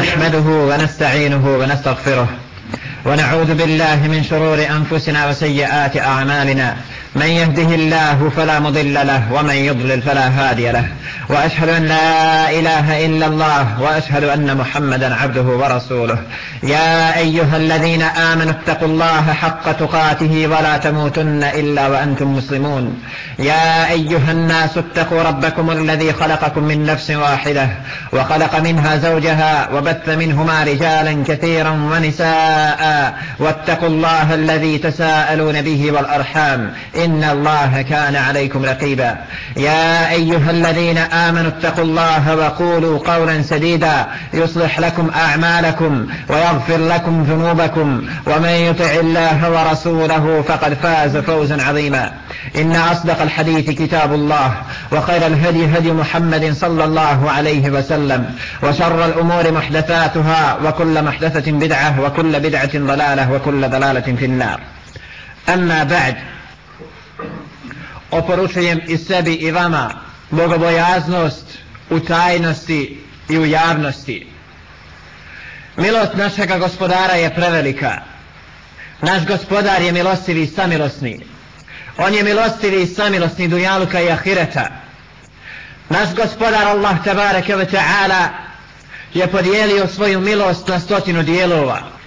نحمده ونستعينه ونستغفره ونعوذ بالله من شرور أنفسنا وسيئات أعمالنا من يهده الله فلا مضل له ومن يضلل فلا هادي له. وأشهد أن لا إله إلا الله وأشهد أن محمدا عبده ورسوله. يا أيها الذين آمنوا اتقوا الله حق تقاته ولا تموتن إلا وأنتم مسلمون. يا أيها الناس اتقوا ربكم الذي خلقكم من نفس واحدة وخلق منها زوجها وبث منهما رجالا كثيرا ونساء. واتقوا الله الذي تساءلون به والأرحام. إن الله كان عليكم رقيبا. يا أيها الذين آمنوا اتقوا الله وقولوا قولا سديدا. يصلح لكم أعمالكم ويغفر لكم ذنوبكم. ومن يطع الله ورسوله فقد فاز فوزا عظيما. إن أصدق الحديث كتاب الله وخير الهدي هدي محمد صلى الله عليه وسلم. وشر الأمور محدثاتها وكل محدثة بدعة وكل بدعة ضلالة وكل ضلالة في النار. أما بعد oporučujem i sebi i vama bogobojaznost u tajnosti i u javnosti. Milost našega gospodara je prevelika. Naš gospodar je milostivi i samilosni. On je milostivi i samilosni dunjaluka i ahireta. Naš gospodar Allah tabaraka ve ta'ala je podijelio svoju milost na stotinu dijelova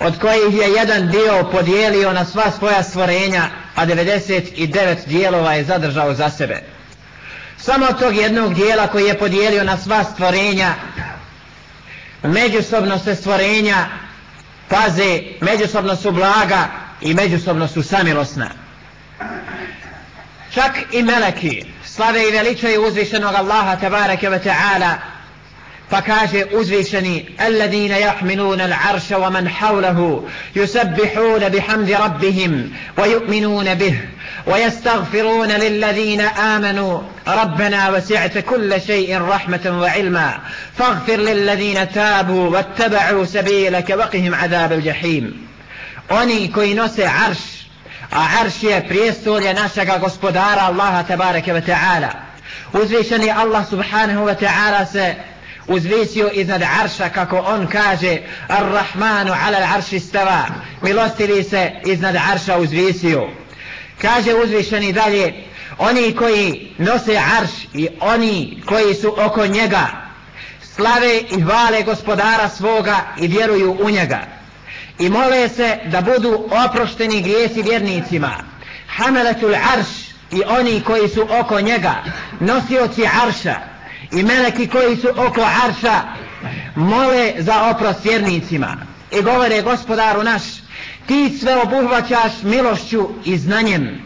od kojih je jedan dio podijelio na sva svoja stvorenja, a 99 dijelova je zadržao za sebe. Samo tog jednog dijela koji je podijelio na sva stvorenja, međusobno se stvorenja paze, međusobno su blaga i međusobno su samilosna. Čak i meleki slave i veličaju uzvišenog Allaha tabaraka wa ta'ala فكاجي أزيشني الذين يحملون العرش ومن حوله يسبحون بحمد ربهم ويؤمنون به ويستغفرون للذين آمنوا ربنا وسعت كل شيء رحمة وعلما فاغفر للذين تابوا واتبعوا سبيلك وقهم عذاب الجحيم Oni koji nose arš, a arš je prijestolje našega gospodara Allaha tabaraka wa ta'ala. Uzvišeni Allah uzvisio iznad arša kako on kaže Ar-Rahmanu ala arši stava. Milostivi se iznad arša uzvisio. Kaže uzvišeni dalje oni koji nose arš i oni koji su oko njega slave i hvale gospodara svoga i vjeruju u njega i mole se da budu oprošteni grijesi vjernicima. Hamelatul arš i oni koji su oko njega nosioci arša i meleki koji su oko arša mole za oprost vjernicima i govore gospodaru naš ti sve obuhvaćaš milošću i znanjem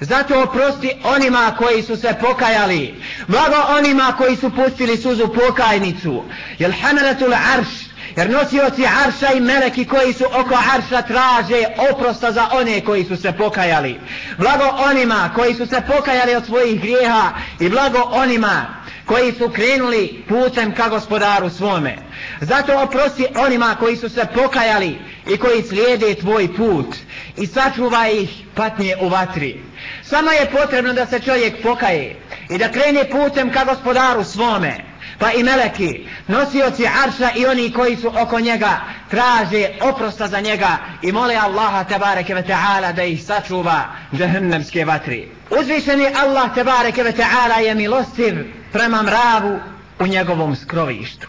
zato oprosti onima koji su se pokajali blago onima koji su pustili suzu pokajnicu jel hamelatul arš Jer nosioci arša i meleki koji su oko arša traže oprosta za one koji su se pokajali. Blago onima koji su se pokajali od svojih grijeha i blago onima koji su krenuli putem ka gospodaru svome. Zato oprosti onima koji su se pokajali i koji slijede tvoj put i sačuva ih patnje u vatri. Samo je potrebno da se čovjek pokaje i da krene putem ka gospodaru svome pa i meleki, nosioci arša i oni koji su oko njega, traže oprosta za njega i mole Allaha tabareke ve ta'ala da ih sačuva džahnemske vatri. Uzvišeni Allah tabareke ve ta'ala je milostiv prema mravu u njegovom skrovištu.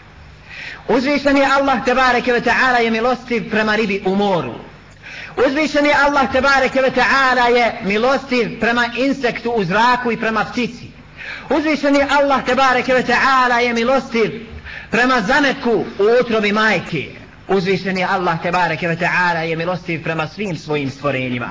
Uzvišeni Allah tebareke ve ta'ala je milostiv prema ribi u moru. Uzvišeni Allah tebareke ve ta'ala je milostiv prema insektu u zraku i prema ptici. Uzvišeni Allah tebareke ve ta'ala je milostiv prema zametku u utrobi majke. Uzvišeni Allah tebareke ve ta'ala je milostiv prema svim svojim stvorenjima.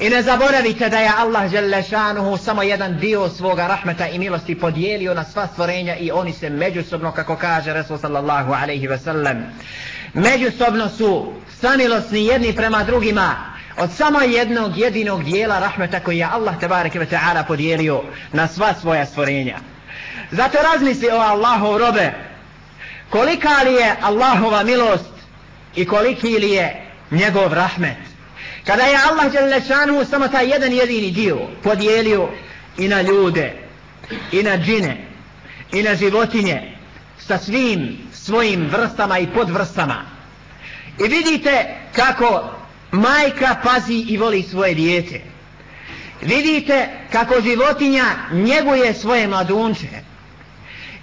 I ne zaboravite da je Allah Đelešanuhu samo jedan dio svoga rahmeta i milosti podijelio na sva stvorenja i oni se međusobno, kako kaže Resul sallallahu alaihi ve sellem, međusobno su samilosni jedni prema drugima, od samo jednog jedinog dijela rahmeta koji je Allah tebareke ve ta'ala podijelio na sva svoja stvorenja. Zato razmisli o Allahov robe, kolika li je Allahova milost i koliki li je njegov rahmet. Kada je Allah Đelešanu samo taj jedan jedini dio podijelio i na ljude, i na džine, i na životinje, sa svim svojim vrstama i podvrstama. I vidite kako majka pazi i voli svoje dijete. Vidite kako životinja njeguje svoje mladunče.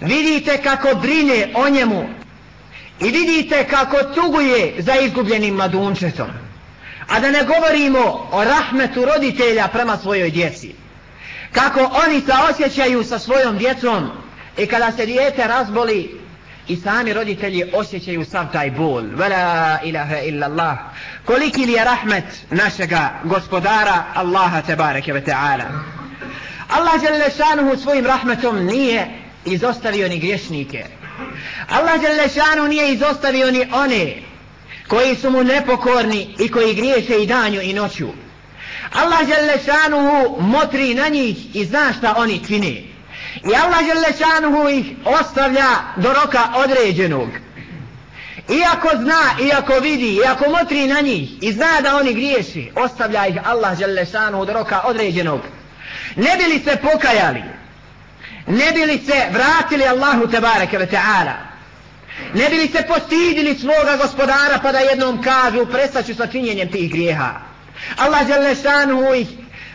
Vidite kako brine o njemu. I vidite kako tuguje za izgubljenim mladunčetom. A da ne govorimo o rahmetu roditelja prema svojoj djeci. Kako oni se osjećaju sa svojom djecom i kada se dijete razboli i sami roditelji osjećaju sav taj bol. Vela ilaha illa Allah. Koliki li je rahmet našega gospodara Allaha tebareke ve ta'ala. Allah žele šanuhu svojim rahmetom nije izostavio ni griješnike. Allah žele šanuhu nije izostavio ni one koji su mu nepokorni i koji griješe i danju i noću. Allah žele šanuhu motri na njih i zna šta oni čini. I Allah Želešanuhu ih ostavlja do roka određenog. Iako zna, iako vidi, iako motri na njih i zna da oni griješi, ostavlja ih Allah Želešanuhu do roka određenog. Ne bili se pokajali, ne bili se vratili Allahu Tebareke ve Ta'ala, ne bili se postidili svoga gospodara pa da jednom kažu prestaću sa činjenjem tih grijeha. Allah Želešanuhu ih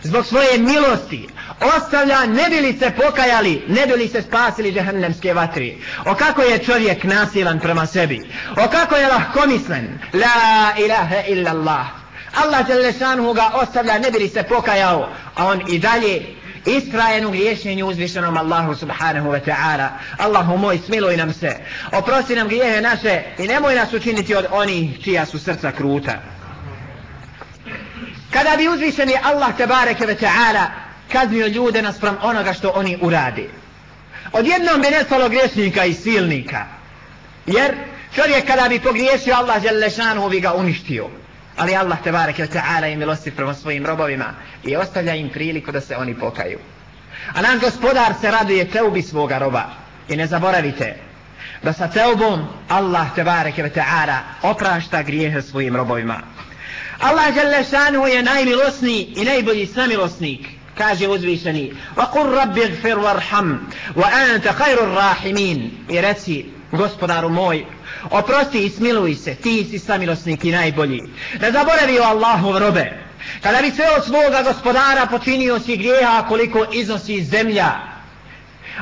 zbog svoje milosti, ostavlja ne bili se pokajali, ne bili se spasili džehennemske vatri. O kako je čovjek nasilan prema sebi. O kako je lahkomislen. La ilaha illa Allah. Allah Đelešanuhu ga ostavlja, ne bili se pokajao, a on i dalje istrajen u griješenju uzvišenom Allahu subhanahu wa ta'ala. Allahu moj, smiluj nam se. Oprosti nam grijehe naše i nemoj nas učiniti od onih čija su srca kruta. Kada bi uzvišeni Allah tebareke ve ta'ala kaznio ljude naspram onoga što oni uradi. Odjednom bi nestalo griješnika i silnika. Jer čovjek kada bi pogriješio Allah Želešanu bi ga uništio. Ali Allah te barek je ta'ala je milosti prema svojim robovima i ostavlja im priliku da se oni pokaju. A nam gospodar se raduje teubi svoga roba. I ne zaboravite da sa teubom Allah te barek je ta'ala oprašta grijehe svojim robovima. Allah Želešanu je najmilosniji i najbolji samilosnik kaže uzvišeni wa qur rabbi gfir warham wa anta khairur rahimin i reci gospodaru moj oprosti i smiluj se ti si samilosnik i najbolji. Ne zaboravi o Allahu robe. Kada bi sve od svoga gospodara počinio si grijeha koliko iznosi zemlja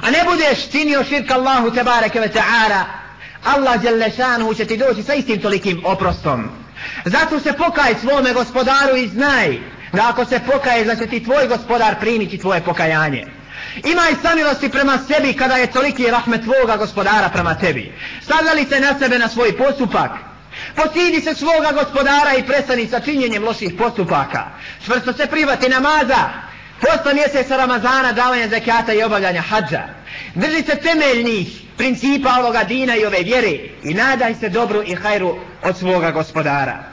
a ne budeš činio širk Allahu tebareke ve ta'ala Allah jelle šanu će ti doći sa istim tolikim oprostom. Zato se pokaj svome gospodaru i znaj da ako se pokaje, da će ti tvoj gospodar primiti tvoje pokajanje. Imaj samilosti prema sebi kada je toliki rahmet tvoga gospodara prema tebi. Stavljali se na sebe na svoj postupak. Postidi se svoga gospodara i prestani sa činjenjem loših postupaka. Čvrsto se privati namaza. Posta mjeseca Ramazana davanja zakata i obavljanja hadža. Drži se temeljnih principa ovoga dina i ove vjere i nadaj se dobru i hajru od svoga gospodara.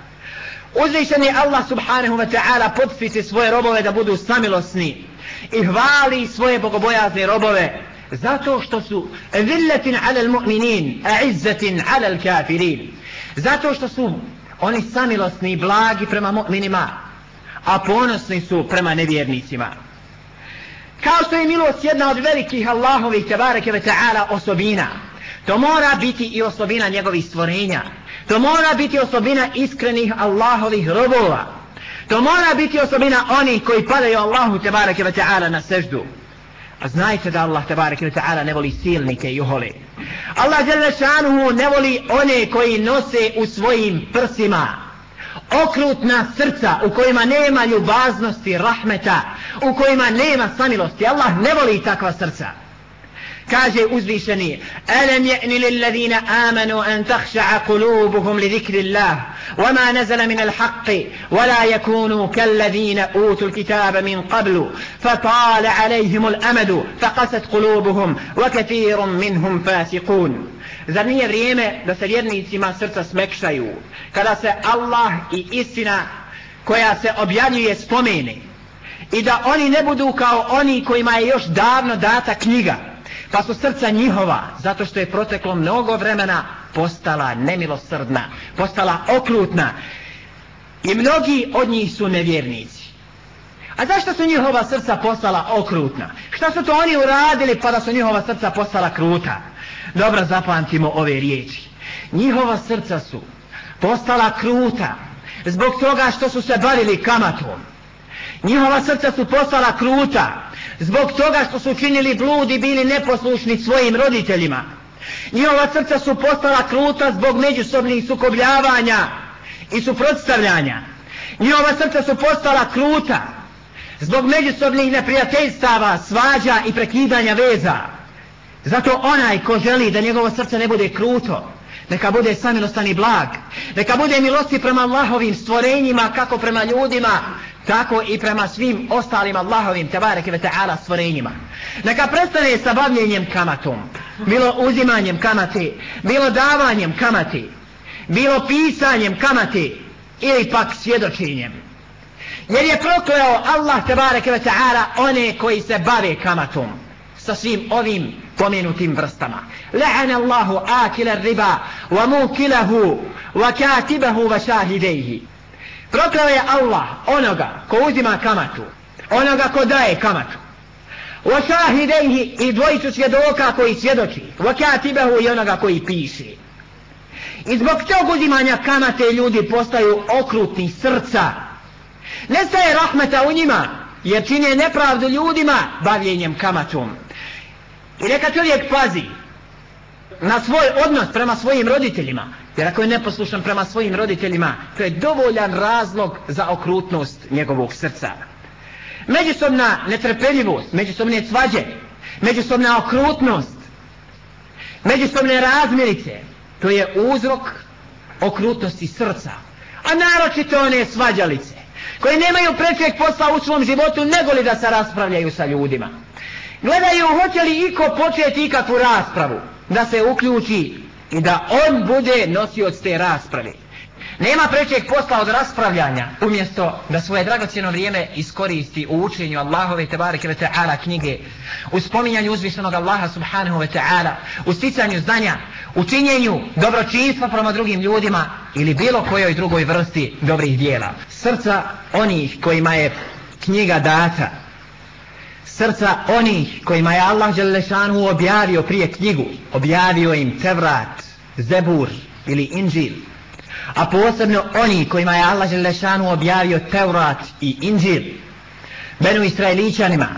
Uzvišen je Allah subhanahu wa ta'ala podstiče svoje robove da budu samilosni i hvali svoje bogobojazne robove zato što su zilletin ala mu'minin a izzetin ala kafirin. Zato što su oni samilosni i blagi prema mu'minima a ponosni su prema nevjernicima. Kao što je milost jedna od velikih Allahovih tebareke ve ta'ala osobina to mora biti i osobina njegovih stvorenja. To mora biti osobina iskrenih Allahovih robova. To mora biti osobina onih koji padaju Allahu tebareke ve ta'ala na seždu. A znajte da Allah tebareke ve ta'ala ne voli silnike i uhole. Allah žele šanuhu ne voli one koji nose u svojim prsima okrutna srca u kojima nema ljubaznosti, rahmeta, u kojima nema samilosti. Allah ne voli takva srca kaže uzvišeni alam ya'ni lil ladina amanu an takhsha'a qulubuhum li dhikrillah wama nazala min al haqq wala yakunu kal ladina utul kitaba min qablu fatala alayhim al amadu faqasat qulubuhum wa kathirun minhum fasiqun. Zar nije vrijeme da se vjernicima srca smekšaju? Kada se Allah i istina koja se objavljuje spomene i da oni ne budu kao oni kojima je još davno data knjiga pa su srca njihova, zato što je proteklo mnogo vremena, postala nemilosrdna, postala okrutna. I mnogi od njih su nevjernici. A zašto su njihova srca postala okrutna? Šta su to oni uradili pa da su njihova srca postala kruta? Dobro zapamtimo ove riječi. Njihova srca su postala kruta zbog toga što su se bavili kamatom. Njihova srca su postala kruta zbog toga što su činili blud i bili neposlušni svojim roditeljima. Njihova srca su postala kruta zbog međusobnih sukobljavanja i suprotstavljanja. Njihova srca su postala kruta zbog međusobnih neprijateljstava, svađa i prekidanja veza. Zato onaj ko želi da njegovo srce ne bude kruto, neka bude samilosan i blag, neka bude milosti prema Allahovim stvorenjima kako prema ljudima, tako i prema svim ostalim Allahovim tebareke ve ta'ala stvorenjima. Neka prestane sa bavljenjem kamatom, bilo uzimanjem kamate, bilo davanjem kamate, bilo pisanjem kamate ili pak svjedočenjem. Jer je prokleo Allah tebareke ve ta'ala one koji se bave kamatom sa svim ovim pomenutim vrstama. La'ana Allahu akila riba wa mukilahu wa katibahu wa shahidejhi. Proklao je Allah onoga ko uzima kamatu, onoga ko daje kamatu. Wa shahidejhi i dvojicu svjedoka koji svjedoči. Wa i onoga koji piše. I zbog tog uzimanja kamate ljudi postaju okrutni srca. Nestaje rahmeta u njima, jer čine nepravdu ljudima bavljenjem kamatom. I neka čovjek pazi na svoj odnos prema svojim roditeljima. Jer ako je neposlušan prema svojim roditeljima, to je dovoljan razlog za okrutnost njegovog srca. Međusobna netrpeljivost, međusobne svađe, međusobna okrutnost, međusobne razmirice, to je uzrok okrutnosti srca. A naročito one svađalice, koje nemaju prečeg posla u svom životu, nego li da se raspravljaju sa ljudima gledaju hoće li iko početi ikakvu raspravu da se uključi i da on bude nosioc te rasprave. Nema prećeg posla od raspravljanja umjesto da svoje dragocjeno vrijeme iskoristi u učenju Allahove tebareke ve ta'ala knjige u spominjanju uzvišenog Allaha subhanahu ve ta'ala u sticanju znanja u činjenju dobročinstva prema drugim ljudima ili bilo kojoj drugoj vrsti dobrih dijela. Srca onih kojima je knjiga data srca onih kojima je Allah Đelešanu objavio prije knjigu, objavio im Tevrat, Zebur ili Inđil, a posebno oni kojima je Allah Đelešanu objavio Tevrat i Inđil, Benu Israelićanima.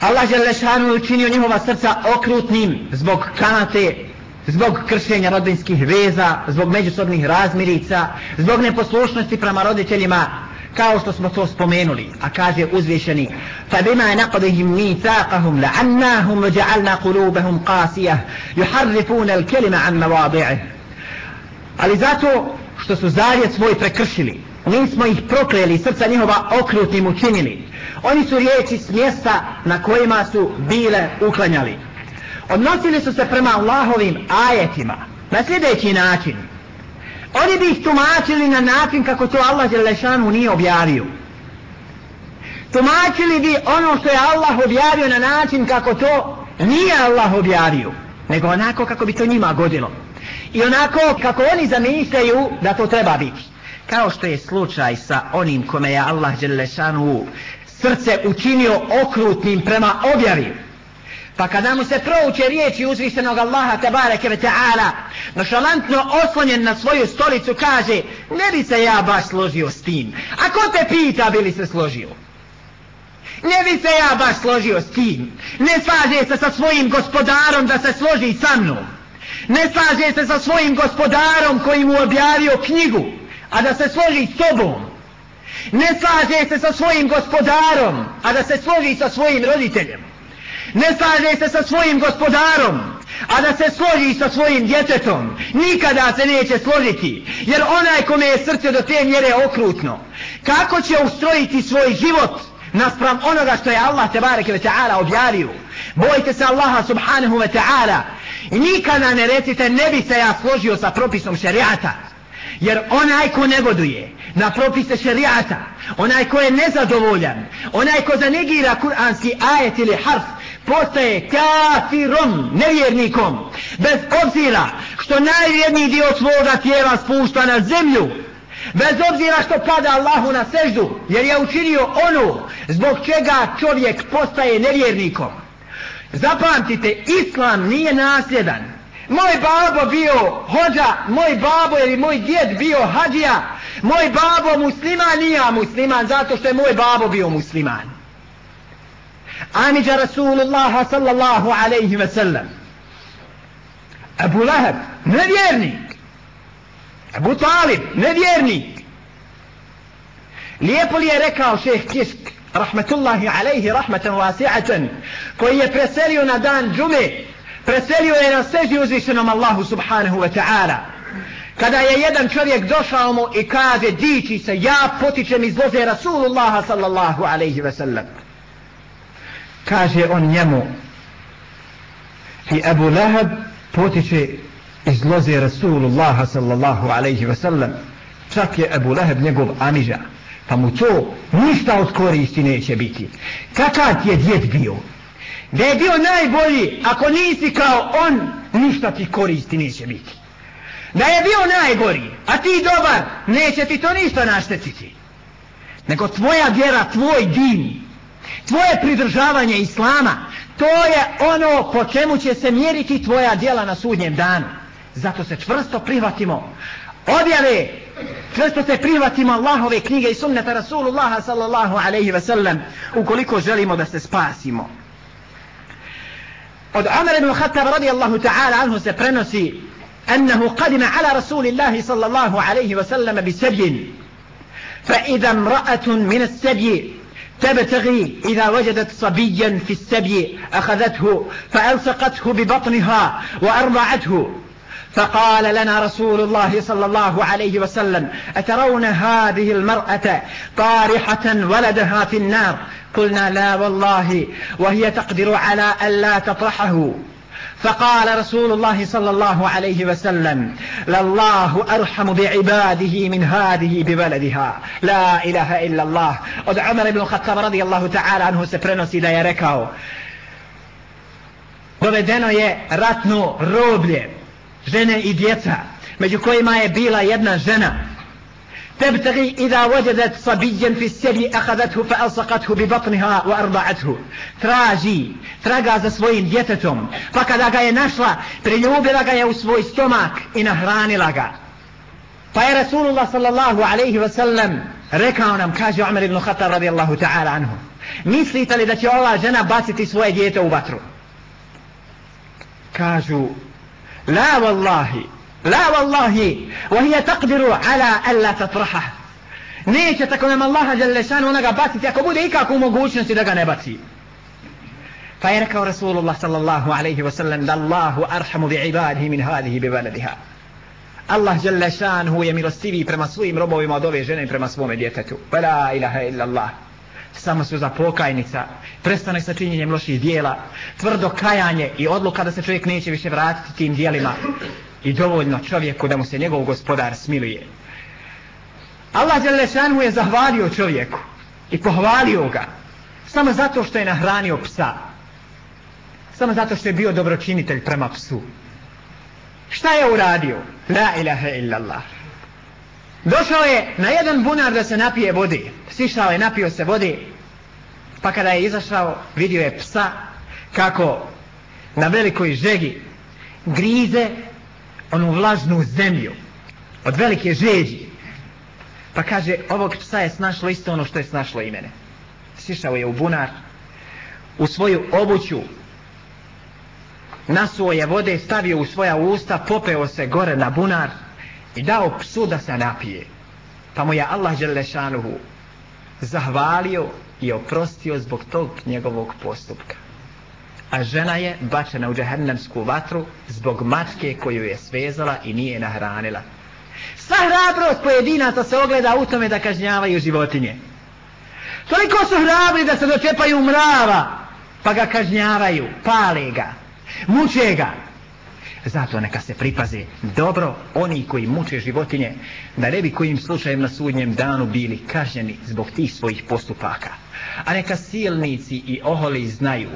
Allah Đelešanu je učinio njihova srca okrutnim zbog kanate, zbog kršenja rodinskih veza, zbog međusobnih razmirica, zbog neposlušnosti prema roditeljima, kao što smo to spomenuli a kaže uzvišeni fa bima naqdihim mithaqahum la'annahum waja'alna qulubahum qasiyah yuharrifuna al-kalima an mawadi'ih. Ali zato što su zavjet svoj prekršili mi smo ih prokleli srca njihova okrutnim učinili. Oni su riječi s mjesta na kojima su bile uklanjali. Odnosili su se prema Allahovim ajetima na sljedeći način. Oni bi ih tumačili na način kako to Allah Đelešanu nije objavio. Tumačili bi ono što je Allah objavio na način kako to nije Allah objavio. Nego onako kako bi to njima godilo. I onako kako oni zamišljaju da to treba biti. Kao što je slučaj sa onim kome je Allah Đelešanu srce učinio okrutnim prema objavi. Pa kada mu se prouče riječi uzvišenog Allaha tabareke ve ta'ala, nošalantno oslonjen na svoju stolicu kaže, ne bi se ja baš složio s tim. A ko te pita bi li se složio? Ne bi se ja baš složio s tim. Ne slaže se sa svojim gospodarom da se složi sa mnom. Ne slaže se sa svojim gospodarom koji mu objavio knjigu, a da se složi s tobom. Ne slaže se sa svojim gospodarom, a da se složi sa svojim roditeljem ne slaže se sa svojim gospodarom, a da se složi sa svojim djetetom, nikada se neće složiti, jer onaj kome je srce do te mjere okrutno, kako će ustrojiti svoj život naspram onoga što je Allah tebareke ve ta'ala objavio, Bojte se Allaha subhanahu ve ta'ala i nikada ne recite ne bi se ja složio sa propisom šerijata, jer onaj ko negoduje na propise šerijata, onaj ko je nezadovoljan, onaj ko zanegira kuranski ajet ili harf, postaje kafirom, nevjernikom, bez obzira što najvjerniji dio svoga tijela spušta na zemlju, bez obzira što pada Allahu na seždu, jer je učinio ono zbog čega čovjek postaje nevjernikom. Zapamtite, islam nije nasljedan. Moj babo bio hođa, moj babo ili moj djed bio hađija, moj babo musliman, nije musliman zato što je moj babo bio musliman. Amidža Rasulullaha sallallahu alaihi ve sellem. Abu Lahab, nevjernik. Abu Talib, nevjernik. Lijepo li je rekao šeh Kisk, rahmetullahi alaihi rahmetan wasi'atan, koji je preselio na dan džume, preselio je na seži uzvišenom Allahu subhanahu wa ta'ala. Kada je jedan čovjek došao mu i kaže, diči se, ja potičem iz loze Rasulullaha sallallahu alaihi wa sallam. Kaže on njemu, i Abu Lahab potiče iz loze Rasulullah sallallahu alaihi wa sallam. Čak je Abu Lahab njegov amiža pa mu to ništa od koristi neće biti. Kakav ti je djed bio? Da je bio najbolji, ako nisi kao on, ništa ti koristi neće biti. Da je bio najbolji, a ti dobar, neće ti to ništa naštetiti. Nego tvoja vjera, tvoj din, tvoje pridržavanje Islama, to je ono po čemu će se mjeriti tvoja djela na sudnjem danu. Zato se čvrsto prihvatimo objave često se prihvatimo Allahove knjige i sunneta Rasulullaha sallallahu alaihi ve sellem ukoliko želimo da se spasimo od Amr ibn Khattab radijallahu ta'ala anhu se prenosi أنه قدم على رسول الله صلى الله عليه وسلم بسبي فإذا امرأة من السبي تبتغي إذا وجدت صبيا في السبي أخذته فألصقته ببطنها وأرضعته. فقال لنا رسول الله صلى الله عليه وسلم أترون هذه المرأة طارحة ولدها في النار؟ قلنا لا والله وهي تقدر على ألا تطرحه. فقال رسول الله صلى الله عليه وسلم لله أرحم بعباده من هذه ببلدها لا إله إلا الله od عمر بن الخطاب رضي الله تعالى عنه se prenosi da je rekao dovedeno je ratno roblje žene i djeca, među kojima je bila jedna žena. تبتغي إذا وجدت صبيا في السبي أخذته فألصقته ببطنها وأرضعته traži, traga za svojim djetetom pa kada ga je našla priljubila ga je u svoj stomak i nahranila ga pa je Rasulullah sallallahu alaihi wa sallam rekao nam, kaže Umar ibn Khattab radijallahu ta'ala anhu mislite li da će ova žena baciti svoje djete u vatru kažu لا والله لا والله وهي تقدر على ألا تطرحه neće tako nam Allaha žele šanu ona ga baciti ako bude ikako u mogućnosti da ga ne baci pa je rekao Rasulullah sallallahu alaihi wa sallam da Allahu arhamu bi ibadihi min hadihi bi valadiha Allah žele šanu je milostiviji prema svojim robovima od ove žene prema svome djetetu pa la ilaha illa Allah samo su za pokajnica, prestane sa činjenjem loših dijela, tvrdo kajanje i odluka da se čovjek neće više vratiti tim dijelima i dovoljno čovjeku da mu se njegov gospodar smiluje. Allah Đelešanu je zahvalio čovjeku i pohvalio ga samo zato što je nahranio psa. Samo zato što je bio dobročinitelj prema psu. Šta je uradio? La ilaha illallah. Došao je na jedan bunar da se napije vode. Sišao je, napio se vode. Pa kada je izašao, vidio je psa kako na velikoj žegi grize onu vlažnu zemlju od velike žeđi. Pa kaže, ovog psa je snašlo isto ono što je snašlo i mene. Sišao je u bunar, u svoju obuću, nasuo je vode, stavio u svoja usta, popeo se gore na bunar i dao psu da se napije. Pa mu je Allah Đelešanuhu zahvalio i oprostio zbog tog njegovog postupka. A žena je bačena u džehennemsku vatru zbog mačke koju je svezala i nije nahranila. Sva hrabrost pojedinaca se ogleda u tome da kažnjavaju životinje. Toliko su hrabri da se dočepaju mrava, pa ga kažnjavaju, pale ga, muče ga. Zato neka se pripaze dobro oni koji muče životinje, da ne bi kojim slučajem na sudnjem danu bili kažnjeni zbog tih svojih postupaka. A neka silnici i oholi znaju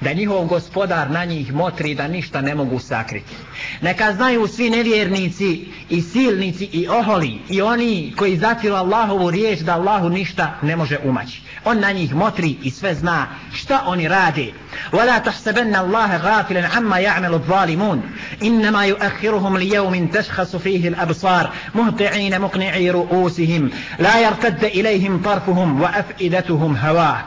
da njihov gospodar na njih motri da ništa ne mogu sakriti. Neka znaju svi nevjernici i silnici i oholi i oni koji zatiru Allahovu riječ da Allahu ništa ne može umaći. On na njih motri i sve zna šta oni rade. ولا تحسبن الله غافلا عما يعمل الظالمون إنما يؤخرهم ليوم تشخص فيه الأبصار مهطعين مقنعي رؤوسهم لا يرتد إليهم طرفهم وأفئدتهم هواه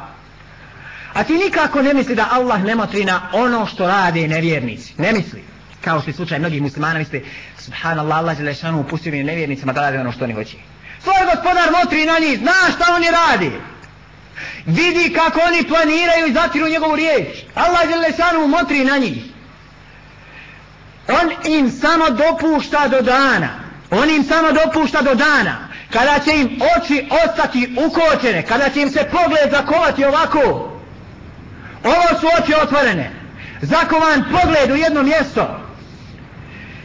A ti nikako ne misli da Allah ne motri na ono što rade nevjernici. Ne misli. Kao što je slučaj mnogih muslimana misli, subhanallah, Allah je lešanu upustio mi nevjernicima da rade ono što oni hoće. Svoj gospodar motri na njih, zna šta oni radi. Vidi kako oni planiraju i zatiru njegovu riječ. Allah je lešanu motri na njih. On im samo dopušta do dana. On im samo dopušta do dana. Kada će im oči ostati ukočene, kada će im se pogled zakovati ovako, Ovo su oči otvorene. Zakovan pogled u jedno mjesto.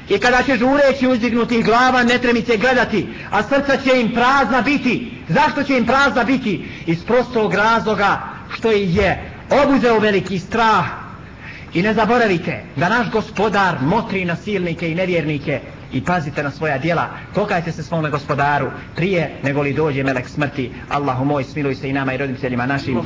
I kada će žureći uzdignuti glava, ne tremice gledati, a srca će im prazna biti. Zašto će im prazna biti? Iz prostog razloga što ih je obuzeo veliki strah. I ne zaboravite da naš gospodar motri na silnike i nevjernike i pazite na svoja djela. Pokajte se svome gospodaru prije nego li dođe melek smrti. Allahu moj, smiluj se i nama i roditeljima našim.